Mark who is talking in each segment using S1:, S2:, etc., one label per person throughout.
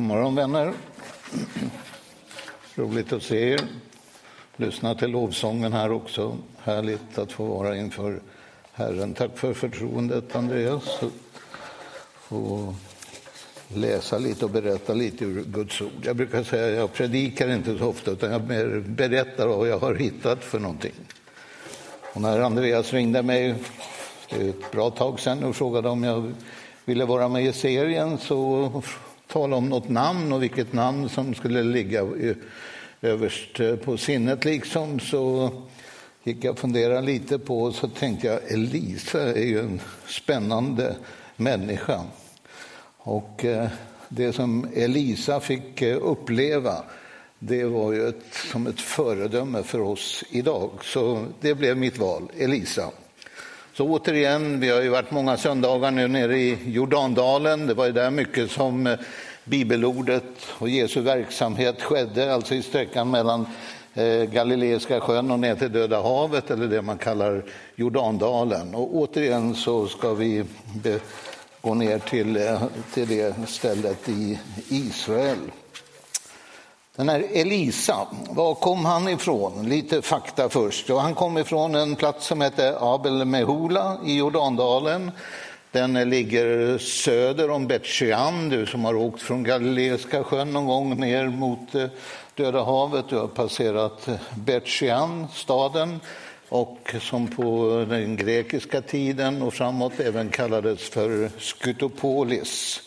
S1: God morgon vänner. Roligt att se er. Lyssna till lovsången här också. Härligt att få vara inför Herren. Tack för förtroendet Andreas. Få läsa lite och berätta lite ur Guds ord. Jag brukar säga att jag predikar inte så ofta utan jag berättar vad jag har hittat för någonting. Och när Andreas ringde mig ett bra tag sedan och frågade om jag ville vara med i serien så tala om något namn och vilket namn som skulle ligga överst eh, på sinnet liksom så gick jag och funderade lite på och så tänkte jag Elisa är ju en spännande människa. Och eh, det som Elisa fick eh, uppleva det var ju ett, som ett föredöme för oss idag. Så det blev mitt val, Elisa. Så återigen, vi har ju varit många söndagar nu nere i Jordandalen. Det var ju där mycket som eh, bibelordet och Jesu verksamhet skedde, alltså i sträckan mellan eh, Galileiska sjön och ner till Döda havet, eller det man kallar Jordandalen. Och återigen så ska vi gå ner till, eh, till det stället i Israel. Den här Elisa, var kom han ifrån? Lite fakta först. Han kom ifrån en plats som heter Abel Mehula i Jordandalen. Den ligger söder om Betsjean. Du som har åkt från Galileiska sjön någon gång ner mot eh, Döda havet, du har passerat Betsjean, staden och som på den grekiska tiden och framåt även kallades för Skytopolis.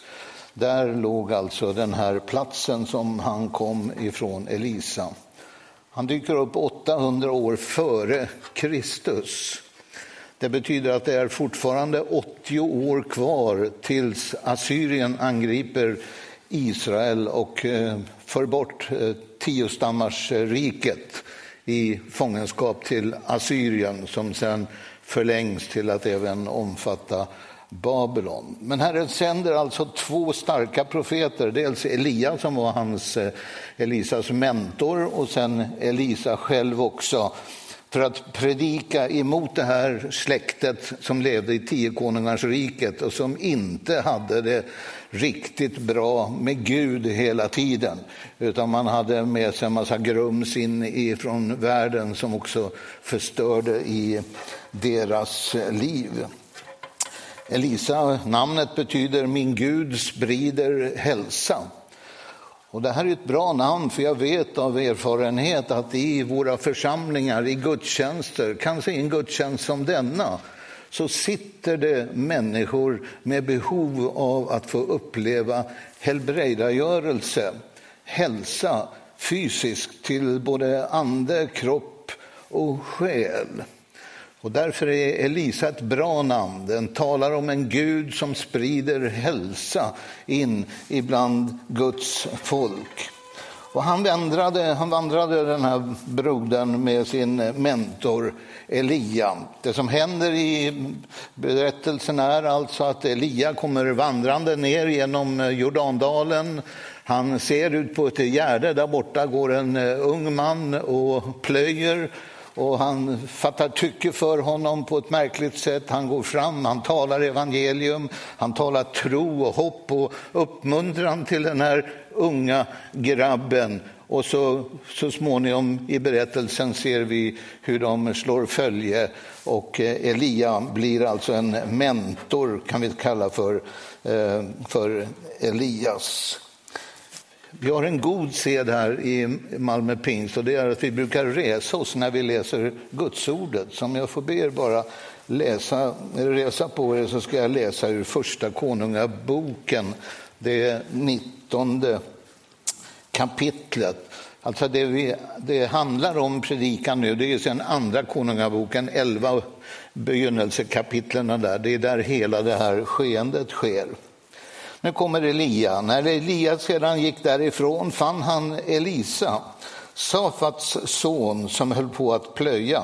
S1: Där låg alltså den här platsen som han kom ifrån, Elisa. Han dyker upp 800 år före Kristus. Det betyder att det är fortfarande 80 år kvar tills Assyrien angriper Israel och eh, för bort eh, tiostammarsriket i fångenskap till Assyrien som sen förlängs till att även omfatta Babylon. Men Herren sänder alltså två starka profeter, dels Elia som var hans, eh, Elisas mentor och sen Elisa själv också för att predika emot det här släktet som levde i tiokonungarsriket och som inte hade det riktigt bra med Gud hela tiden. Utan man hade med sig en massa grums in från världen som också förstörde i deras liv. Elisa, namnet betyder min Gud sprider hälsa. Och det här är ett bra namn, för jag vet av erfarenhet att i våra församlingar, i gudstjänster, kanske i en gudstjänst som denna, så sitter det människor med behov av att få uppleva helbrägdagörelse, hälsa fysiskt till både ande, kropp och själ. Och därför är Elisa ett bra namn. Den talar om en Gud som sprider hälsa in ibland Guds folk. Och han, vandrade, han vandrade den här brodern med sin mentor Elia. Det som händer i berättelsen är alltså att Elia kommer vandrande ner genom Jordandalen. Han ser ut på ett gärde, där borta går en eh, ung man och plöjer och han fattar tycke för honom på ett märkligt sätt. Han går fram, han talar evangelium, han talar tro och hopp och uppmuntran till den här unga grabben. Och så, så småningom i berättelsen ser vi hur de slår följe och eh, Elia blir alltså en mentor, kan vi kalla för, eh, för Elias. Vi har en god sed här i Malmö pingst och det är att vi brukar resa oss när vi läser Gudsordet. Så om jag får be er bara läsa, resa på er så ska jag läsa ur första konungaboken, det 19 kapitlet. Alltså det, vi, det handlar om predikan nu, det är sen andra konungaboken, 11 begynnelsekapitlen där. Det är där hela det här skeendet sker. Nu kommer Elia. När Elia sedan gick därifrån fann han Elisa, Safats son, som höll på att plöja.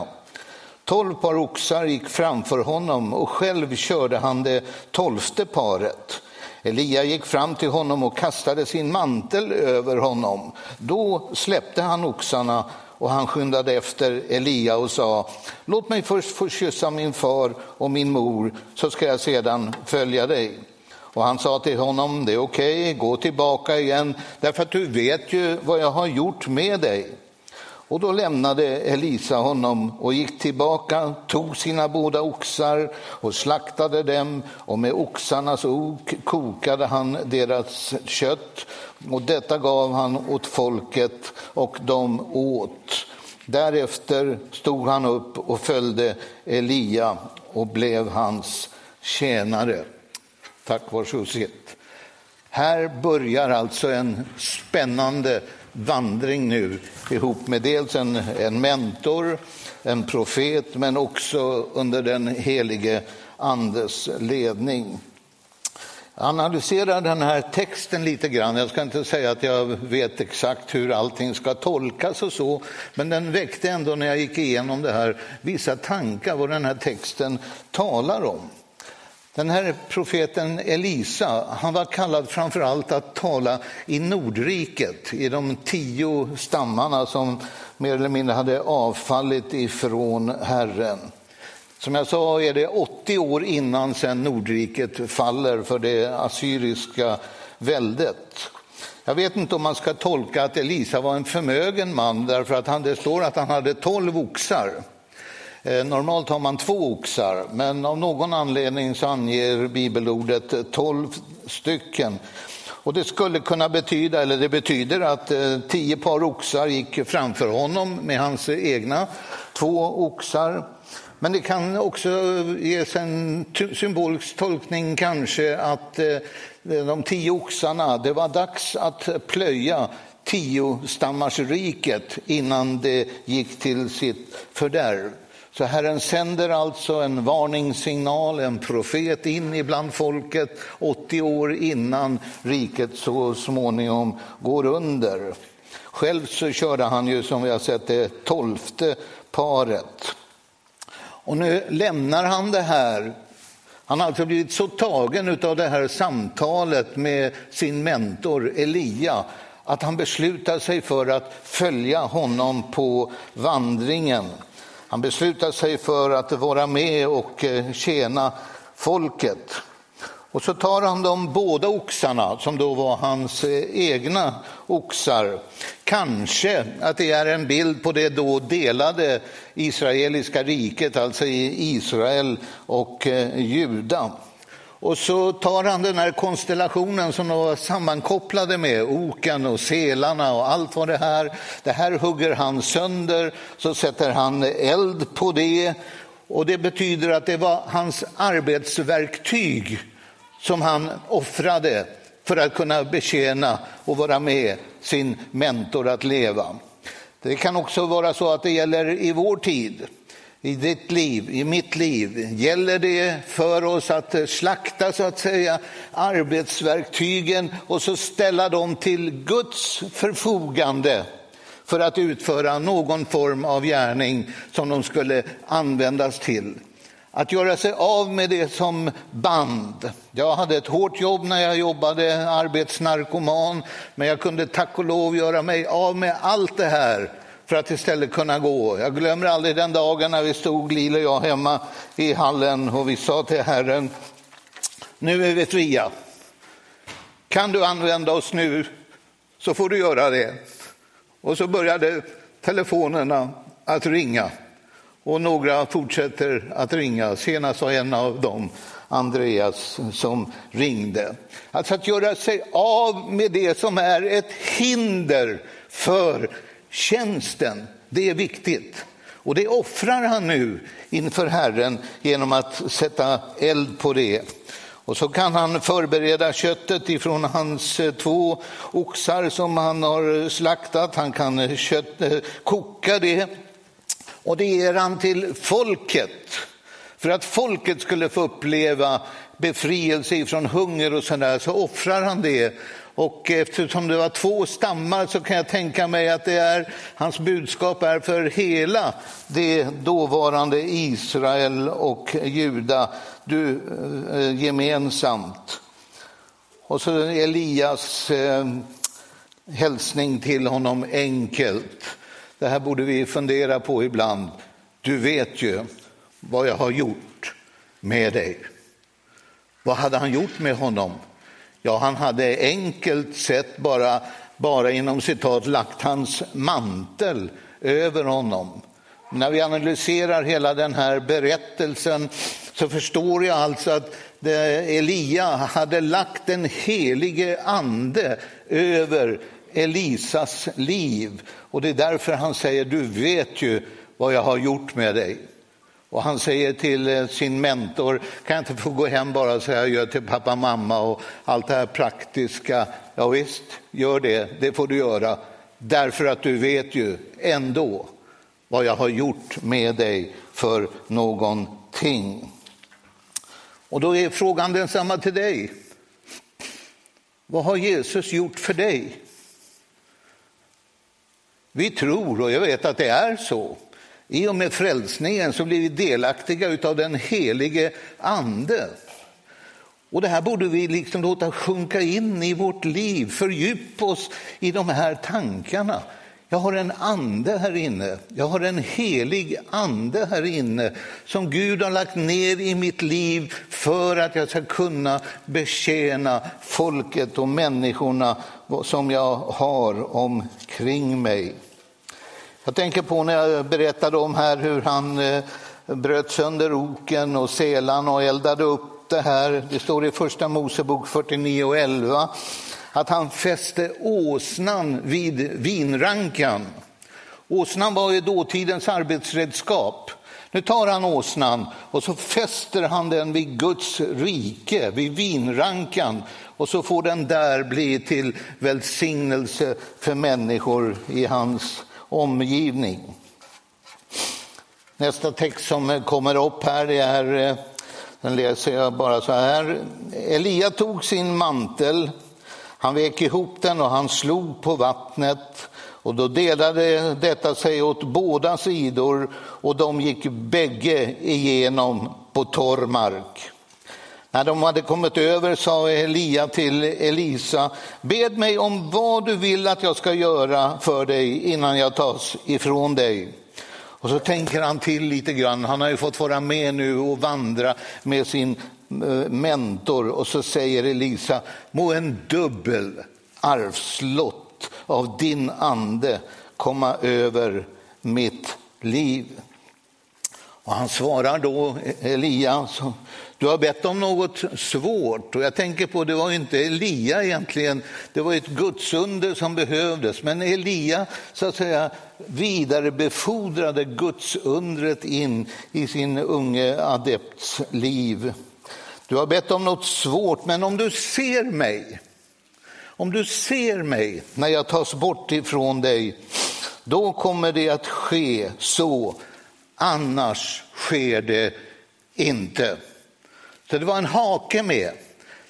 S1: Tolv par oxar gick framför honom och själv körde han det tolfte paret. Elia gick fram till honom och kastade sin mantel över honom. Då släppte han oxarna och han skyndade efter Elia och sa, låt mig först få kyssa min far och min mor så ska jag sedan följa dig. Och han sa till honom, det är okej, okay, gå tillbaka igen, därför att du vet ju vad jag har gjort med dig. Och då lämnade Elisa honom och gick tillbaka, tog sina båda oxar och slaktade dem och med oxarnas ok kokade han deras kött och detta gav han åt folket och de åt. Därefter stod han upp och följde Elia och blev hans tjänare. Tack, varsågod sitt. Här börjar alltså en spännande vandring nu ihop med dels en, en mentor, en profet, men också under den helige Andes ledning. Jag analyserar den här texten lite grann. Jag ska inte säga att jag vet exakt hur allting ska tolkas och så, men den väckte ändå när jag gick igenom det här vissa tankar vad den här texten talar om. Den här profeten Elisa, han var kallad framför allt att tala i Nordriket, i de tio stammarna som mer eller mindre hade avfallit ifrån Herren. Som jag sa är det 80 år innan sen Nordriket faller för det assyriska väldet. Jag vet inte om man ska tolka att Elisa var en förmögen man därför att han, det står att han hade tolv oxar. Eh, normalt har man två oxar, men av någon anledning så anger bibelordet tolv stycken. Och det skulle kunna betyda, eller det betyder att eh, tio par oxar gick framför honom med hans egna två oxar. Men det kan också eh, ges en symbolisk tolkning kanske att de tio oxarna, det var dags att plöja tio riket innan det gick till sitt fördärv. Så Herren sänder alltså en varningssignal, en profet in ibland folket 80 år innan riket så småningom går under. Själv så körde han ju som vi har sett det tolfte paret. Och nu lämnar han det här. Han har alltså blivit så tagen av det här samtalet med sin mentor Elia att han beslutar sig för att följa honom på vandringen. Han beslutar sig för att vara med och eh, tjäna folket. Och så tar han de båda oxarna, som då var hans eh, egna oxar. Kanske att det är en bild på det då delade israeliska riket, alltså i Israel och eh, Juda. Och så tar han den här konstellationen som de var sammankopplade med, oken och selarna och allt vad det här. Det här hugger han sönder, så sätter han eld på det. Och det betyder att det var hans arbetsverktyg som han offrade för att kunna betjäna och vara med sin mentor att leva. Det kan också vara så att det gäller i vår tid i ditt liv, i mitt liv, gäller det för oss att slakta så att säga arbetsverktygen och så ställa dem till Guds förfogande för att utföra någon form av gärning som de skulle användas till. Att göra sig av med det som band. Jag hade ett hårt jobb när jag jobbade arbetsnarkoman, men jag kunde tack och lov göra mig av med allt det här för att istället kunna gå. Jag glömmer aldrig den dagen när vi stod, Lil och jag, hemma i hallen och vi sa till Herren, nu är vi fria. Kan du använda oss nu så får du göra det. Och så började telefonerna att ringa och några fortsätter att ringa. Senast var en av dem Andreas som ringde. Alltså att göra sig av med det som är ett hinder för Tjänsten, det är viktigt. Och det offrar han nu inför Herren genom att sätta eld på det. Och så kan han förbereda köttet ifrån hans eh, två oxar som han har slaktat. Han kan eh, kött, eh, koka det och det ger han till folket. För att folket skulle få uppleva befrielse ifrån hunger och sådär så offrar han det och eftersom det var två stammar så kan jag tänka mig att det är, hans budskap är för hela det dåvarande Israel och Juda du, eh, gemensamt. Och så Elias eh, hälsning till honom enkelt. Det här borde vi fundera på ibland. Du vet ju vad jag har gjort med dig. Vad hade han gjort med honom? Ja, han hade enkelt sett bara, bara inom citat lagt hans mantel över honom. När vi analyserar hela den här berättelsen så förstår jag alltså att Elia hade lagt den helige ande över Elisas liv. Och det är därför han säger, du vet ju vad jag har gjort med dig. Och han säger till eh, sin mentor, kan jag inte få gå hem bara och säga adjö till pappa och mamma och allt det här praktiska. Ja visst, gör det, det får du göra. Därför att du vet ju ändå vad jag har gjort med dig för någonting. Och då är frågan densamma till dig. Vad har Jesus gjort för dig? Vi tror, och jag vet att det är så, i och med frälsningen så blir vi delaktiga av den helige ande. Och det här borde vi liksom låta sjunka in i vårt liv, fördjupa oss i de här tankarna. Jag har en ande här inne, jag har en helig ande här inne som Gud har lagt ner i mitt liv för att jag ska kunna betjäna folket och människorna som jag har omkring mig. Jag tänker på när jag berättade om här hur han eh, bröt sönder oken och selan och eldade upp det här. Det står i första Mosebok 49 och 11 att han fäste åsnan vid vinrankan. Åsnan var ju dåtidens arbetsredskap. Nu tar han åsnan och så fäster han den vid Guds rike, vid vinrankan och så får den där bli till välsignelse för människor i hans omgivning. Nästa text som kommer upp här det är, eh, den läser jag bara så här. Elia tog sin mantel, han vek ihop den och han slog på vattnet och då delade detta sig åt båda sidor och de gick bägge igenom på torr mark. När de hade kommit över sa Elia till Elisa, bed mig om vad du vill att jag ska göra för dig innan jag tas ifrån dig. Och så tänker han till lite grann, han har ju fått vara med nu och vandra med sin eh, mentor och så säger Elisa, må en dubbel arvslott av din ande komma över mitt liv. Och han svarar då, Elia, du har bett om något svårt och jag tänker på det var inte Elia egentligen, det var ett gudsunder som behövdes. Men Elia så att säga vidarebefordrade gudsundret in i sin unge adepts liv. Du har bett om något svårt, men om du ser mig, om du ser mig när jag tas bort ifrån dig, då kommer det att ske så, annars sker det inte. Så det var en hake med.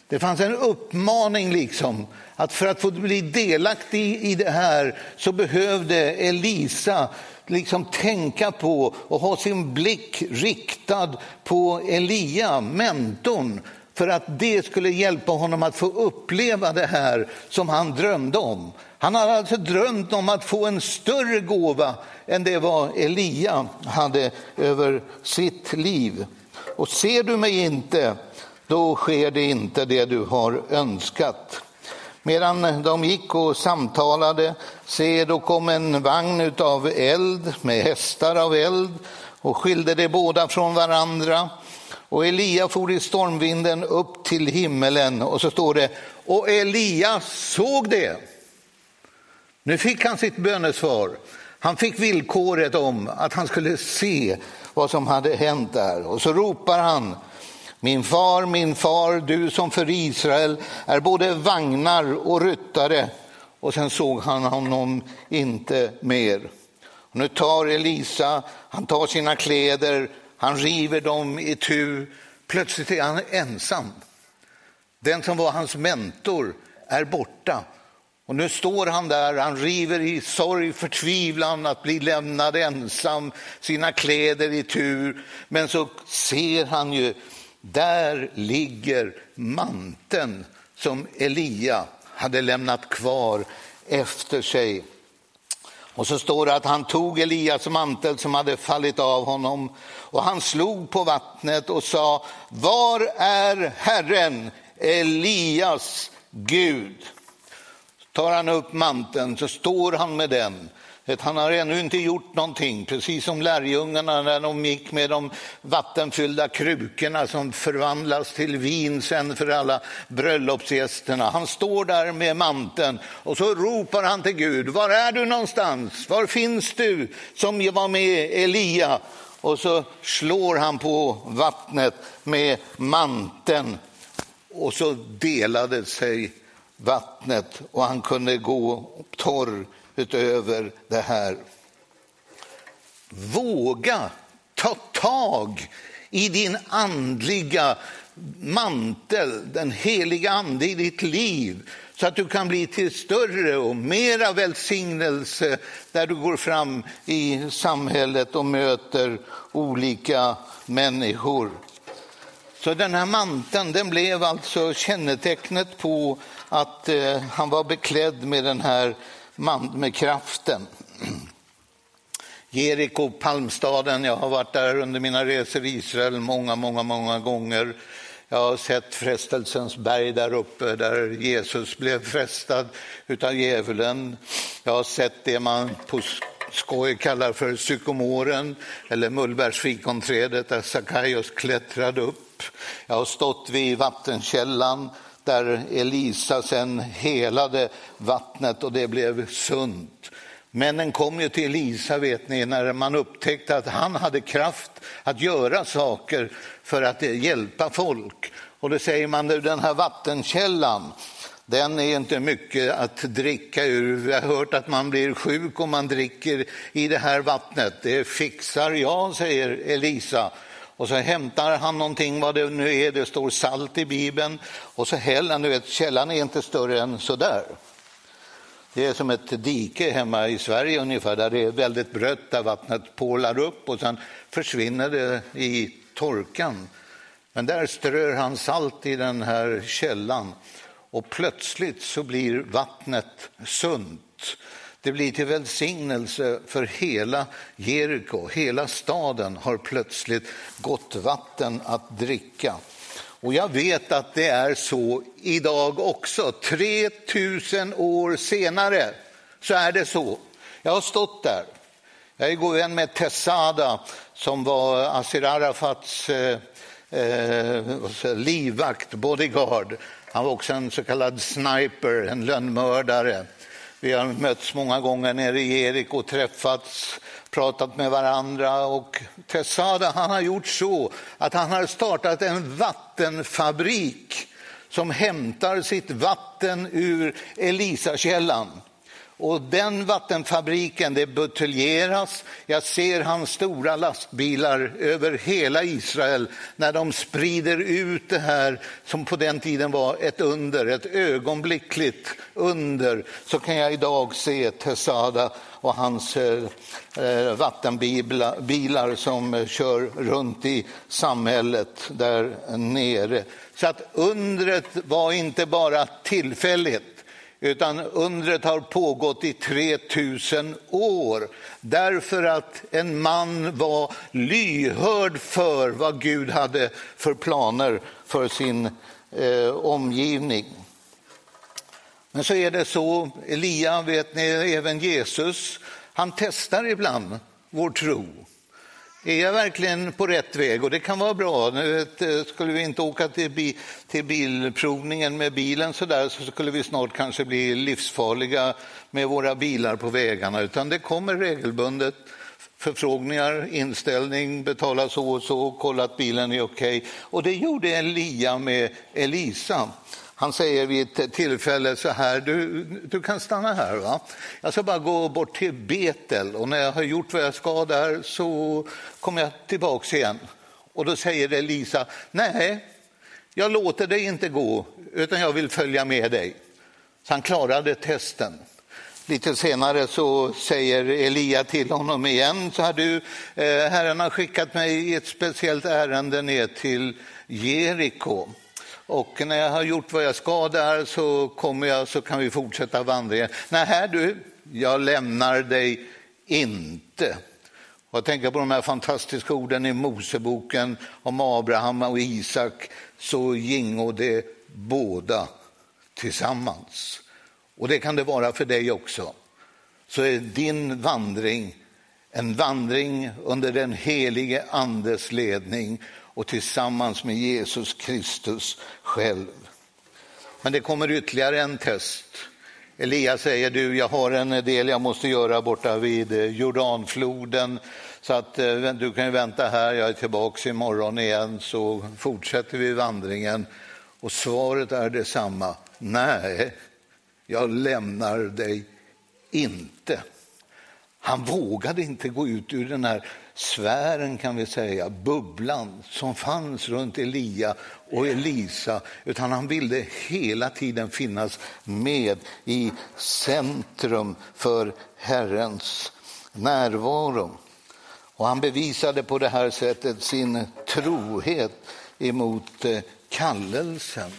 S1: Det fanns en uppmaning liksom att för att få bli delaktig i det här så behövde Elisa liksom tänka på och ha sin blick riktad på Elia, mentorn, för att det skulle hjälpa honom att få uppleva det här som han drömde om. Han hade alltså drömt om att få en större gåva än det vad Elia hade över sitt liv. Och ser du mig inte, då sker det inte det du har önskat. Medan de gick och samtalade, se då kom en vagn av eld med hästar av eld och skilde de båda från varandra. Och Elia for i stormvinden upp till himmelen och så står det, och Elia såg det. Nu fick han sitt bönesvar. Han fick villkoret om att han skulle se vad som hade hänt där. Och så ropar han, min far, min far, du som för Israel är både vagnar och ryttare. Och sen såg han honom inte mer. Och nu tar Elisa, han tar sina kläder, han river dem i tu. Plötsligt är han ensam. Den som var hans mentor är borta. Och nu står han där, han river i sorg, förtvivlan att bli lämnad ensam, sina kläder i tur. Men så ser han ju, där ligger manteln som Elia hade lämnat kvar efter sig. Och så står det att han tog Elias mantel som hade fallit av honom och han slog på vattnet och sa, var är Herren, Elias Gud? Tar han upp manteln så står han med den han har ännu inte gjort någonting, precis som lärjungarna när de gick med de vattenfyllda krukorna som förvandlas till vin sen för alla bröllopsgästerna. Han står där med manteln och så ropar han till Gud. Var är du någonstans? Var finns du som var med Elia? Och så slår han på vattnet med manteln och så delade sig vattnet och han kunde gå torr utöver det här. Våga ta tag i din andliga mantel, den heliga ande i ditt liv så att du kan bli till större och mera välsignelse där du går fram i samhället och möter olika människor. Så den här manteln den blev alltså kännetecknet på att eh, han var beklädd med den här man med kraften. Jeriko, Palmstaden, jag har varit där under mina resor i Israel många, många, många gånger. Jag har sett frestelsens berg där uppe där Jesus blev frestad av djävulen. Jag har sett det man på skoj kallar för psykomoren eller mullbärsfikonträdet där Sackaios klättrade upp. Jag har stått vid vattenkällan där Elisa sen helade vattnet och det blev sunt. Männen kom ju till Elisa vet ni, när man upptäckte att han hade kraft att göra saker för att hjälpa folk. Och då säger man den här vattenkällan, den är inte mycket att dricka ur. Vi har hört att man blir sjuk om man dricker i det här vattnet. Det fixar jag, säger Elisa. Och så hämtar han någonting, vad det nu är, det står salt i Bibeln, och så häller han, du vet, källan är inte större än sådär. Det är som ett dike hemma i Sverige ungefär, där det är väldigt brött, där vattnet pålar upp och sen försvinner det i torkan. Men där strör han salt i den här källan och plötsligt så blir vattnet sunt. Det blir till välsignelse för hela Jeriko. Hela staden har plötsligt gott vatten att dricka. Och jag vet att det är så idag också. 3000 år senare så är det så. Jag har stått där. Jag är god vän med Tessada som var Asir Arafats eh, eh, livvakt, bodyguard. Han var också en så kallad sniper, en lönnmördare. Vi har mötts många gånger nere i Erik och träffats, pratat med varandra. Och Tessada han har gjort så att han har startat en vattenfabrik som hämtar sitt vatten ur Elisakällan. Och den vattenfabriken det buteljeras. Jag ser hans stora lastbilar över hela Israel när de sprider ut det här som på den tiden var ett under, ett ögonblickligt under. Så kan jag idag se Tessada och hans eh, eh vattenbilar som eh, kör runt i samhället där nere. Så att undret var inte bara tillfälligt utan undret har pågått i 3000 år därför att en man var lyhörd för vad Gud hade för planer för sin eh, omgivning. Men så är det så, Elia, vet ni, även Jesus, han testar ibland vår tro. Är jag verkligen på rätt väg? Och det kan vara bra. Nu eh, skulle vi inte åka till, bi, till bilprovningen med bilen så där så skulle vi snart kanske bli livsfarliga med våra bilar på vägarna. Utan det kommer regelbundet förfrågningar, inställning, betala så och så, kolla att bilen är okej. Okay. Och det gjorde Elia med Elisa. Han säger vid ett tillfälle så här, du, du kan stanna här. Va? Jag ska bara gå bort till Betel och när jag har gjort vad jag ska där så kommer jag tillbaks igen. Och då säger Elisa, nej, jag låter dig inte gå utan jag vill följa med dig. Så han klarade testen. Lite senare så säger Elia till honom igen, så här du, eh, Herren har skickat mig i ett speciellt ärende ner till Jeriko. Och när jag har gjort vad jag ska där så kommer jag så kan vi fortsätta vandringen. Nej, du, jag lämnar dig inte. Och jag tänker på de här fantastiska orden i Moseboken om Abraham och Isak, så gingo det båda tillsammans. Och det kan det vara för dig också. Så är din vandring en vandring under den helige Andes ledning och tillsammans med Jesus Kristus själv. Men det kommer ytterligare en test. Elias säger du, jag har en del jag måste göra borta vid eh, Jordanfloden så att eh, du kan vänta här, jag är tillbaka imorgon igen så fortsätter vi vandringen. Och svaret är detsamma, nej, jag lämnar dig inte. Han vågade inte gå ut ur den här sfären, kan vi säga, bubblan som fanns runt Elia och Elisa, utan han ville hela tiden finnas med i centrum för Herrens närvaro. Och han bevisade på det här sättet sin trohet emot eh, kallelsen.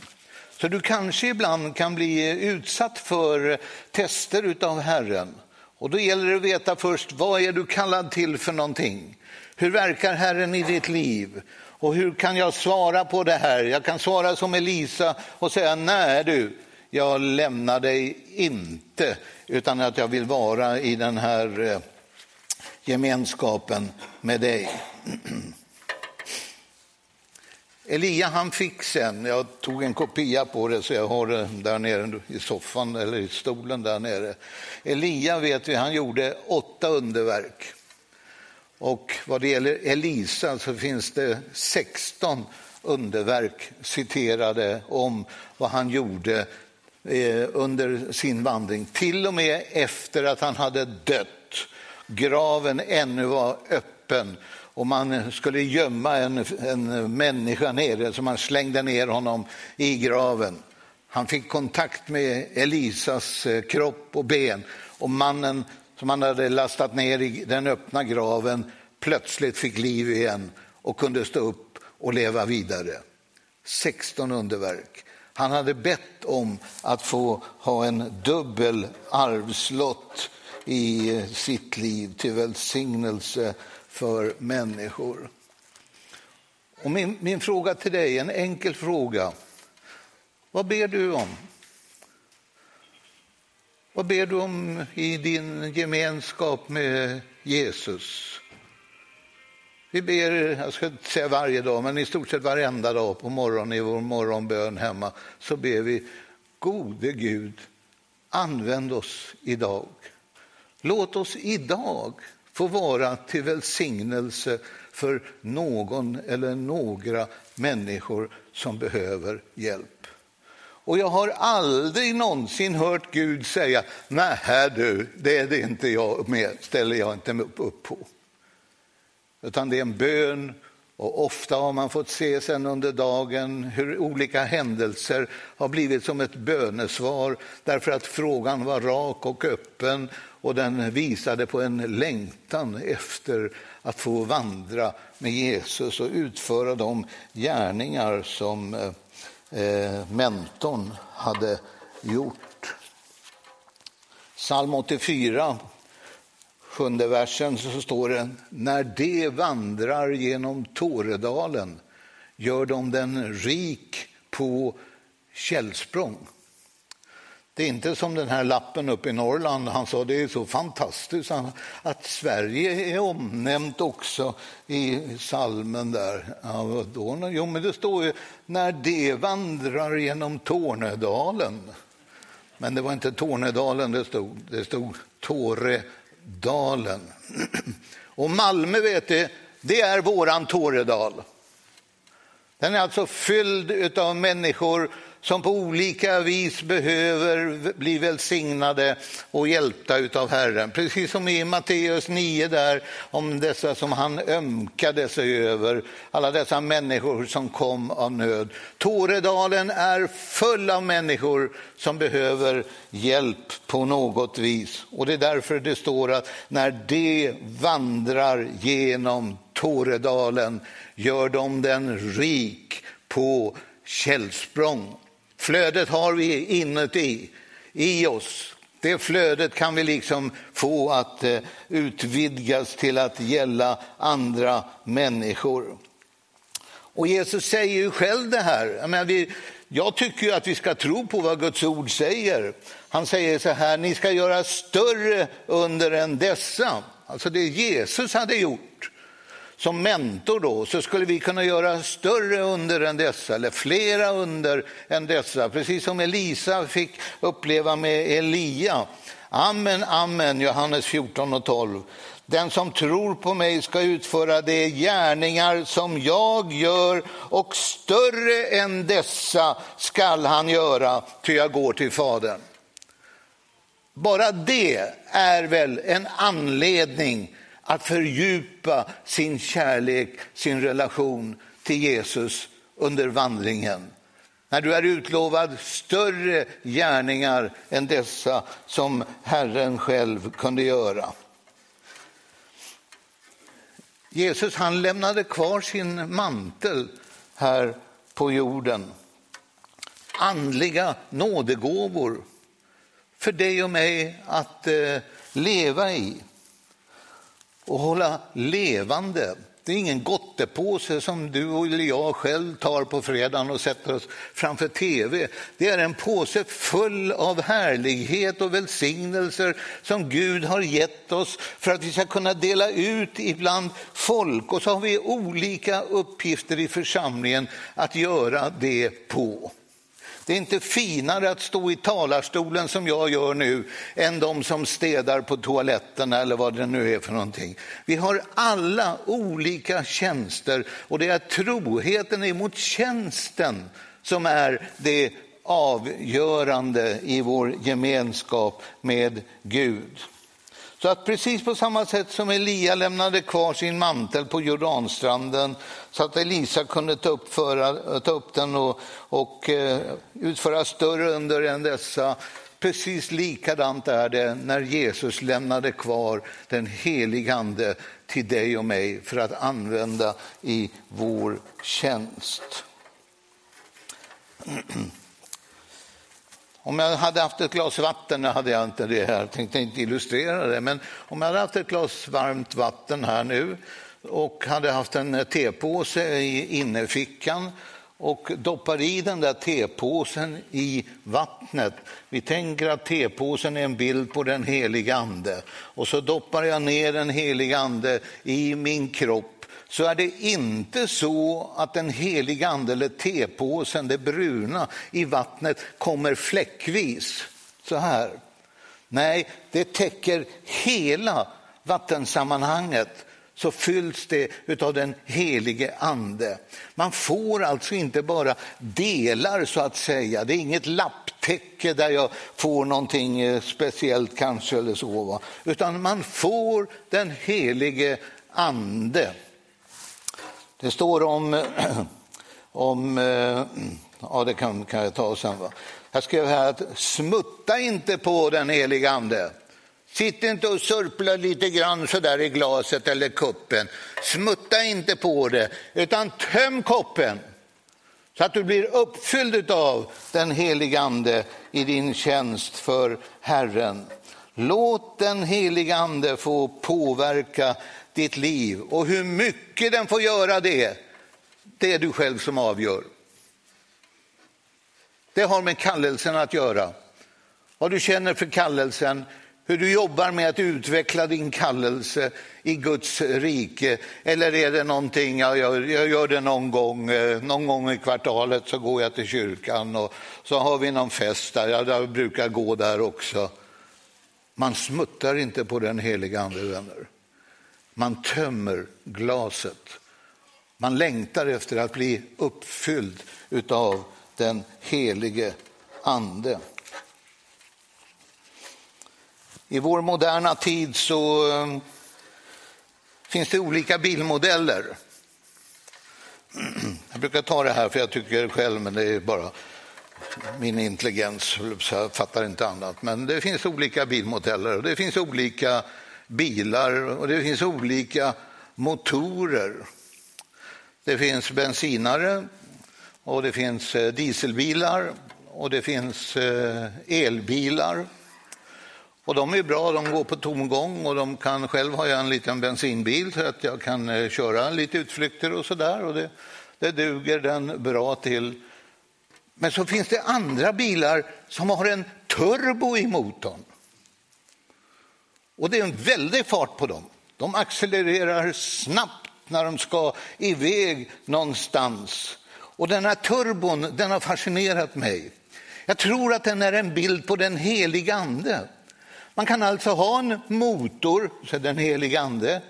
S1: Så du kanske ibland kan bli utsatt för tester av Herren. Och då gäller det att veta först, vad är du kallad till för någonting? Hur verkar Herren i ditt liv? Och hur kan jag svara på det här? Jag kan svara som Elisa och säga, nej du, jag lämnar dig inte, utan att jag vill vara i den här eh, gemenskapen med dig. Elia han fick sen, jag tog en kopia på det så jag har det där nere i soffan eller i stolen där nere. Elia vet vi, han gjorde åtta underverk. Och vad det gäller Elisa så finns det 16 underverk citerade om vad han gjorde eh, under sin vandring. Till och med efter att han hade dött, graven ännu var öppen och man skulle gömma en, en människa nere, så man slängde ner honom i graven. Han fick kontakt med Elisas eh, kropp och ben och mannen som han hade lastat ner i den öppna graven plötsligt fick liv igen och kunde stå upp och leva vidare. 16 underverk. Han hade bett om att få ha en dubbel arvslott i eh, sitt liv till välsignelse för människor. Och min, min fråga till dig, en enkel fråga. Vad ber du om? Vad ber du om i din gemenskap med Jesus? Vi ber, jag ska inte säga varje dag, men i stort sett varenda dag på morgonen i vår morgonbön hemma så ber vi Gode Gud, använd oss idag. Låt oss idag få vara till välsignelse för någon eller några människor som behöver hjälp. Och jag har aldrig någonsin hört Gud säga, nej du, det är det inte jag med, ställer jag inte upp på. Utan det är en bön och ofta har man fått se sen under dagen hur olika händelser har blivit som ett bönesvar därför att frågan var rak och öppen och den visade på en längtan efter att få vandra med Jesus och utföra de gärningar som eh, mentorn hade gjort. Psalm 84 sjunde versen så står det, när de vandrar genom Tåredalen gör de den rik på källsprång. Det är inte som den här lappen uppe i Norrland, han sa det är så fantastiskt att Sverige är omnämnt också i salmen där. Ja, då, jo, men det står ju när de vandrar genom Tornedalen. Men det var inte Tornedalen det stod, det stod Tåre Dalen. Och Malmö, vet du, det är våran Tåredal. Den är alltså fylld av människor som på olika vis behöver bli välsignade och hjälpta av Herren. Precis som i Matteus 9 där om dessa som han ömkade sig över, alla dessa människor som kom av nöd. Tåredalen är full av människor som behöver hjälp på något vis. Och det är därför det står att när de vandrar genom Tåredalen gör de den rik på källsprång. Flödet har vi inuti, i oss. Det flödet kan vi liksom få att eh, utvidgas till att gälla andra människor. Och Jesus säger ju själv det här. Jag, menar, vi, jag tycker ju att vi ska tro på vad Guds ord säger. Han säger så här, ni ska göra större under än dessa. Alltså det Jesus hade gjort som mentor då, så skulle vi kunna göra större under än dessa, eller flera under än dessa, precis som Elisa fick uppleva med Elia. Amen, amen, Johannes 14 och 12. Den som tror på mig ska utföra de gärningar som jag gör och större än dessa skall han göra, ty jag går till Fadern. Bara det är väl en anledning att fördjupa sin kärlek, sin relation till Jesus under vandringen. När du är utlovad större gärningar än dessa som Herren själv kunde göra. Jesus han lämnade kvar sin mantel här på jorden. Andliga nådegåvor för dig och mig att eh, leva i och hålla levande. Det är ingen gottepåse som du eller jag själv tar på fredagen och sätter oss framför tv. Det är en påse full av härlighet och välsignelser som Gud har gett oss för att vi ska kunna dela ut ibland folk. Och så har vi olika uppgifter i församlingen att göra det på. Det är inte finare att stå i talarstolen som jag gör nu än de som städar på toaletten eller vad det nu är för någonting. Vi har alla olika tjänster och det är troheten emot tjänsten som är det avgörande i vår gemenskap med Gud. Så att precis på samma sätt som Elia lämnade kvar sin mantel på Jordanstranden så att Elisa kunde ta upp, föra, ta upp den och, och eh, utföra större under än dessa. Precis likadant är det när Jesus lämnade kvar den helige Ande till dig och mig för att använda i vår tjänst. Om jag hade haft ett glas vatten, nu hade jag inte det här, tänkte inte illustrera det, men om jag hade haft ett glas varmt vatten här nu och hade haft en tepåse i innerfickan och doppar i den där tepåsen i vattnet. Vi tänker att tepåsen är en bild på den heliga ande och så doppar jag ner den heliga ande i min kropp så är det inte så att den heliga ande eller tepåsen, det bruna i vattnet, kommer fläckvis så här. Nej, det täcker hela vattensammanhanget så fylls det av den helige ande. Man får alltså inte bara delar så att säga. Det är inget lapptäcke där jag får någonting eh, speciellt kanske eller så. Utan man får den helige ande. Det står om, om eh, ja det kan, kan jag ta sen. Va? Jag skrev här att smutta inte på den heliga ande. Sitt inte och surpla lite grann så där i glaset eller kuppen. Smutta inte på det, utan töm koppen så att du blir uppfylld av den heliga ande i din tjänst för Herren. Låt den heliga ande få påverka ditt liv. Och hur mycket den får göra det, det är du själv som avgör. Det har med kallelsen att göra. Vad du känner för kallelsen, hur du jobbar med att utveckla din kallelse i Guds rike. Eller är det någonting, jag gör, jag gör det någon gång, eh, någon gång i kvartalet så går jag till kyrkan och så har vi någon fest där, jag brukar gå där också. Man smuttar inte på den heliga ande, vänner. Man tömmer glaset. Man längtar efter att bli uppfylld av den helige ande. I vår moderna tid så eh, finns det olika bilmodeller. Jag brukar ta det här för jag tycker själv, men det är bara min intelligens, så jag fattar inte annat. Men det finns olika bilmodeller och det finns olika bilar och det finns olika motorer. Det finns bensinare och det finns eh, dieselbilar och det finns eh, elbilar. Och de är bra, de går på tomgång och de kan, själv har jag en liten bensinbil så att jag kan eh, köra lite utflykter och sådär. Och det, det duger den bra till. Men så finns det andra bilar som har en turbo i motorn. Och det är en väldig fart på dem. De accelererar snabbt när de ska iväg någonstans. Och den här turbon den har fascinerat mig. Jag tror att den är en bild på den heliga ande. Man kan alltså ha en motor, så den heliga ande,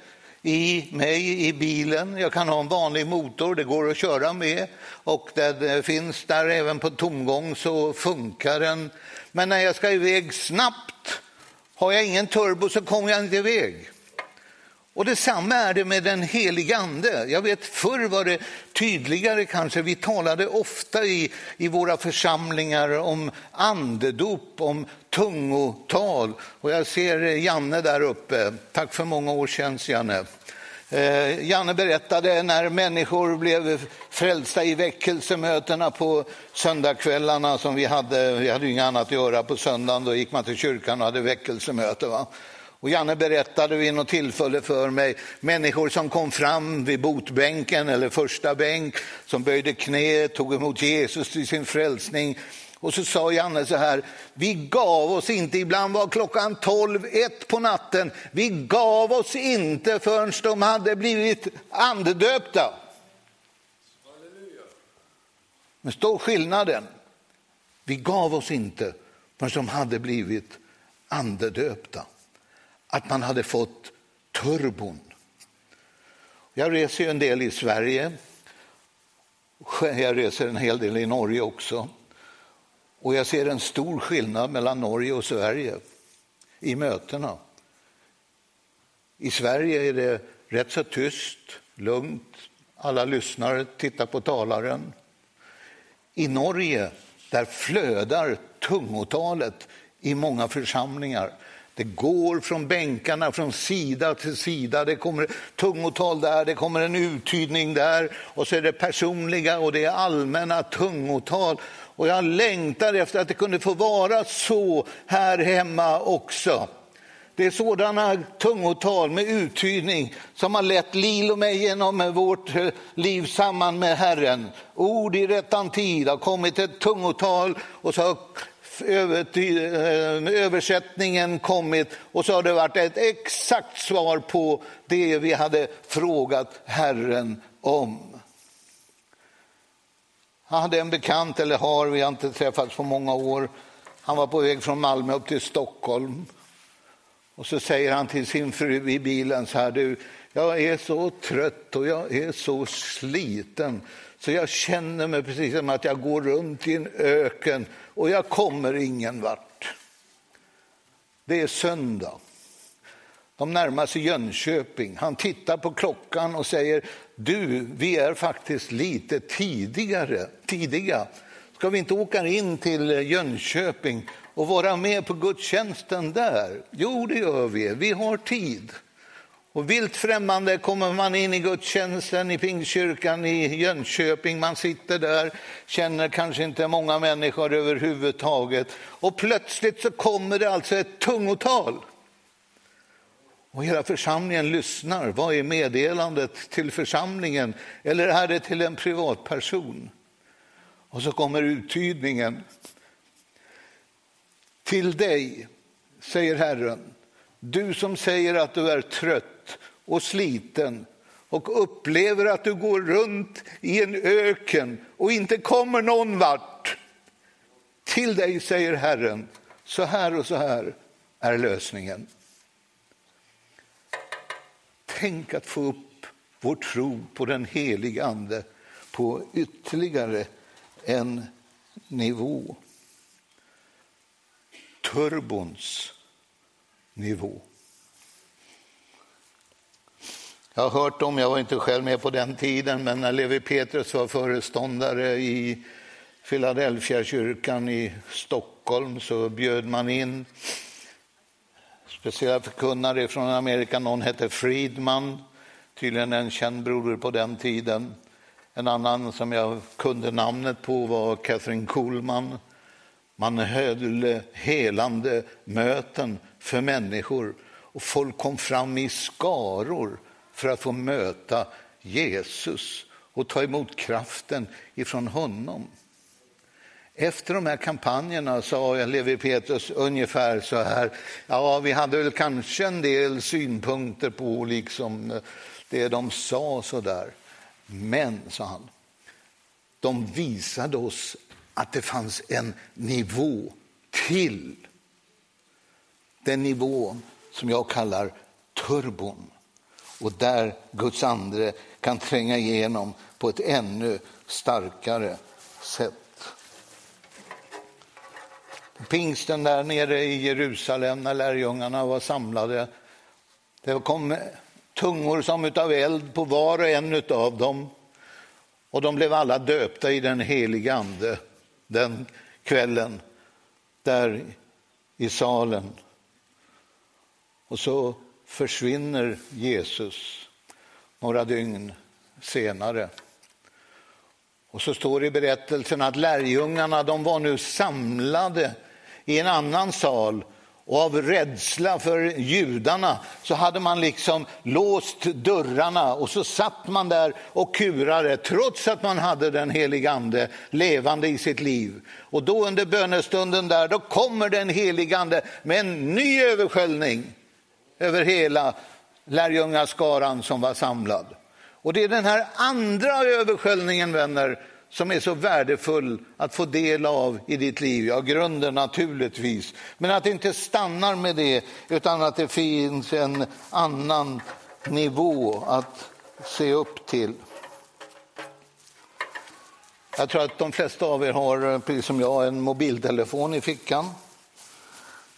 S1: i mig i bilen. Jag kan ha en vanlig motor, det går att köra med och den eh, finns där även på tomgång så funkar den. Men när jag ska iväg snabbt, har jag ingen turbo så kommer jag inte iväg. Och detsamma är det med den helige ande. Jag vet förr var det tydligare kanske. Vi talade ofta i, i våra församlingar om andedop, om tungotal. Och jag ser Janne där uppe. Tack för många år sedan, Janne. Eh, Janne berättade när människor blev frälsta i väckelsemötena på söndagskvällarna som vi hade. Vi hade inget annat att göra på söndagen, då gick man till kyrkan och hade väckelsemöte. Va? Och Janne berättade vid något tillfälle för mig människor som kom fram vid botbänken eller första bänk, som böjde knä, tog emot Jesus till sin frälsning. Och så sa Janne så här, vi gav oss inte, ibland var klockan tolv, ett på natten, vi gav oss inte förrän de hade blivit andedöpta. Men stor skillnaden, vi gav oss inte förrän de hade blivit andedöpta att man hade fått turbon. Jag reser ju en del i Sverige. Jag reser en hel del i Norge också. Och jag ser en stor skillnad mellan Norge och Sverige i mötena. I Sverige är det rätt så tyst, lugnt. Alla lyssnar, tittar på talaren. I Norge där flödar tungotalet i många församlingar. Det går från bänkarna från sida till sida. Det kommer tungotal där, det kommer en uttydning där och så är det personliga och det är allmänna tungotal. Och jag längtar efter att det kunde få vara så här hemma också. Det är sådana tungotal med uttydning som har lett Lil och mig genom vårt eh, liv samman med Herren. Ord i rättan tid har kommit ett tungotal och så har Eh, översättningen kommit och så har det varit ett exakt svar på det vi hade frågat Herren om. Han hade en bekant, eller har, vi har inte träffats på många år. Han var på väg från Malmö upp till Stockholm. Och så säger han till sin fru i bilen så här, du, jag är så trött och jag är så sliten så jag känner mig precis som att jag går runt i en öken och jag kommer ingen vart. Det är söndag. De närmar sig Jönköping. Han tittar på klockan och säger du, vi är faktiskt lite tidigare, tidiga. Ska vi inte åka in till Jönköping och vara med på gudstjänsten där? Jo, det gör vi. Vi har tid. Och vilt främmande kommer man in i gudstjänsten i Pingstkyrkan i Jönköping. Man sitter där, känner kanske inte många människor överhuvudtaget. Och plötsligt så kommer det alltså ett tungotal. Och hela församlingen lyssnar. Vad är meddelandet till församlingen? Eller är det till en privatperson? Och så kommer uttydningen. Till dig, säger Herren, du som säger att du är trött och sliten och upplever att du går runt i en öken och inte kommer någon vart. Till dig säger Herren, så här och så här är lösningen. Tänk att få upp vår tro på den helige Ande på ytterligare en nivå. Turbons nivå. Jag har hört om, jag var inte själv med på den tiden, men när Levi Petrus var föreståndare i Philadelphia kyrkan i Stockholm så bjöd man in speciella förkunnare från Amerika. Någon hette Friedman, tydligen en känd broder på den tiden. En annan som jag kunde namnet på var Catherine Kuhlman. Man höll helande möten för människor och folk kom fram i skaror för att få möta Jesus och ta emot kraften ifrån honom. Efter de här kampanjerna sa Levi Petrus ungefär så här. Ja, vi hade väl kanske en del synpunkter på liksom det de sa så där. Men, sa han, de visade oss att det fanns en nivå till. Den nivån som jag kallar turbon och där Guds ande kan tränga igenom på ett ännu starkare sätt. Pingsten där nere i Jerusalem när lärjungarna var samlade. Det kom tungor som utav eld på var och en av dem. Och de blev alla döpta i den heliga ande den kvällen där i salen. Och så försvinner Jesus några dygn senare. Och så står det i berättelsen att lärjungarna de var nu samlade i en annan sal och av rädsla för judarna så hade man liksom låst dörrarna och så satt man där och kurade trots att man hade den helige ande levande i sitt liv. Och då under bönestunden där, då kommer den helige ande med en ny översköljning över hela lärjungaskaran som var samlad. Och det är den här andra översköljningen, vänner, som är så värdefull att få del av i ditt liv. Ja, grunden naturligtvis. Men att det inte stannar med det, utan att det finns en annan nivå att se upp till. Jag tror att de flesta av er har, precis som jag, en mobiltelefon i fickan.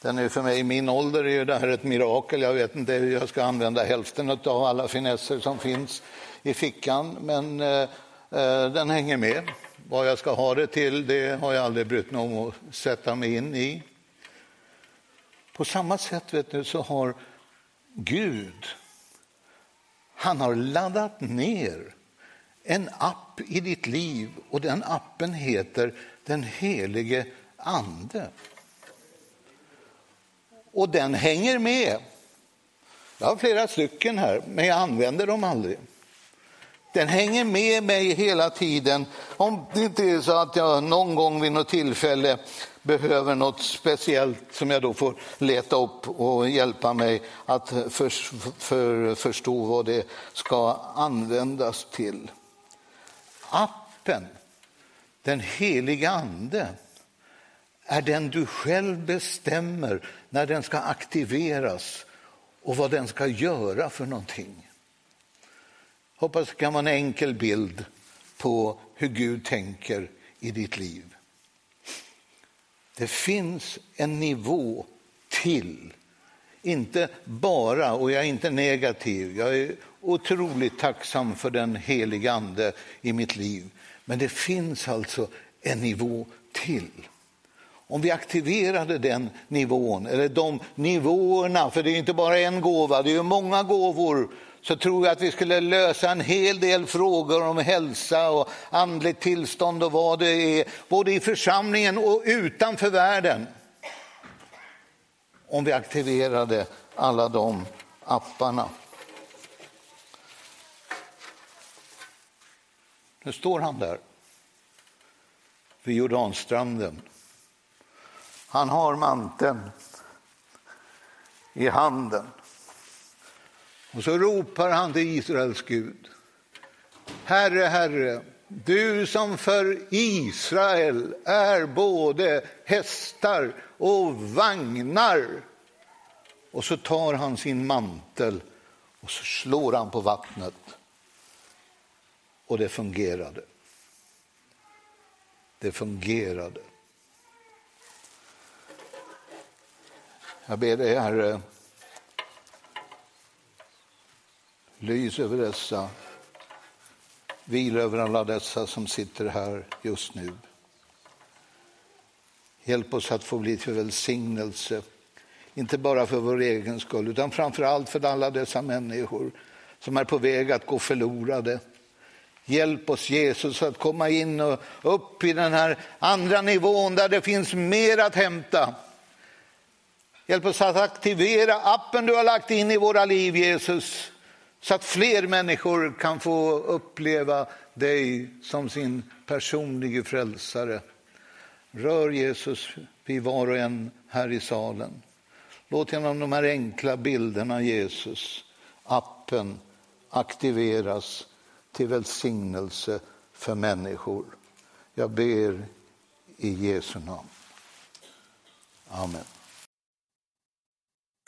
S1: Den är för mig i min ålder är det här ett mirakel. Jag vet inte hur jag ska använda hälften av alla finesser som finns i fickan. Men eh, eh, den hänger med. Vad jag ska ha det till det har jag aldrig brytt mig om att sätta mig in i. På samma sätt vet du, så har Gud han har laddat ner en app i ditt liv och den appen heter Den helige Ande. Och den hänger med. Jag har flera stycken här, men jag använder dem aldrig. Den hänger med mig hela tiden. Om det inte är så att jag någon gång vid något tillfälle behöver något speciellt som jag då får leta upp och hjälpa mig att för, för, förstå vad det ska användas till. Appen, den heliga ande, är den du själv bestämmer när den ska aktiveras och vad den ska göra för någonting. Hoppas det kan vara en enkel bild på hur Gud tänker i ditt liv. Det finns en nivå till. Inte bara, och jag är inte negativ, jag är otroligt tacksam för den heliga ande i mitt liv. Men det finns alltså en nivå till. Om vi aktiverade den nivån, eller de nivåerna, för det är inte bara en gåva, det är många gåvor så tror jag att vi skulle lösa en hel del frågor om hälsa och andligt tillstånd och vad det är, både i församlingen och utanför världen. Om vi aktiverade alla de apparna. Nu står han där vid Jordanstranden. Han har manteln i handen. Och så ropar han till Israels Gud. Herre, Herre, du som för Israel är både hästar och vagnar. Och så tar han sin mantel och så slår han på vattnet. Och det fungerade. Det fungerade. Jag ber dig, Herre, Lys över dessa. Vila över alla dessa som sitter här just nu. Hjälp oss att få bli till välsignelse, inte bara för vår egen skull utan framför allt för alla dessa människor som är på väg att gå förlorade. Hjälp oss Jesus att komma in och upp i den här andra nivån där det finns mer att hämta. Hjälp oss att aktivera appen du har lagt in i våra liv, Jesus, så att fler människor kan få uppleva dig som sin personliga frälsare. Rör Jesus vid var och en här i salen. Låt genom de här enkla bilderna, Jesus, appen aktiveras till välsignelse för människor. Jag ber i Jesu namn. Amen.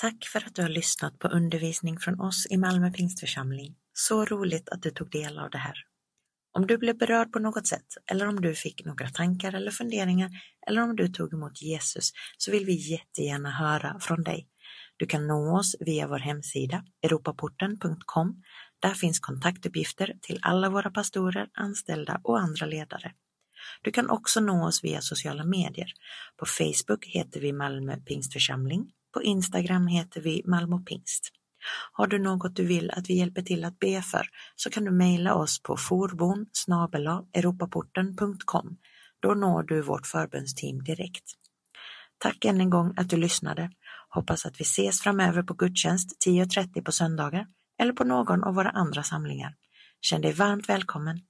S2: Tack för att du har lyssnat på undervisning från oss i Malmö Pingstförsamling. Så roligt att du tog del av det här. Om du blev berörd på något sätt eller om du fick några tankar eller funderingar eller om du tog emot Jesus så vill vi jättegärna höra från dig. Du kan nå oss via vår hemsida europaporten.com. Där finns kontaktuppgifter till alla våra pastorer, anställda och andra ledare. Du kan också nå oss via sociala medier. På Facebook heter vi Malmö Pingstförsamling. På Instagram heter vi Malmö Pingst. Har du något du vill att vi hjälper till att be för så kan du mejla oss på forbon europaporten.com. Då når du vårt förbundsteam direkt. Tack än en gång att du lyssnade. Hoppas att vi ses framöver på gudstjänst 10.30 på söndagar eller på någon av våra andra samlingar. Känn dig varmt välkommen.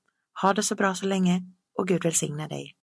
S2: Ha det så bra så länge och Gud välsigne dig.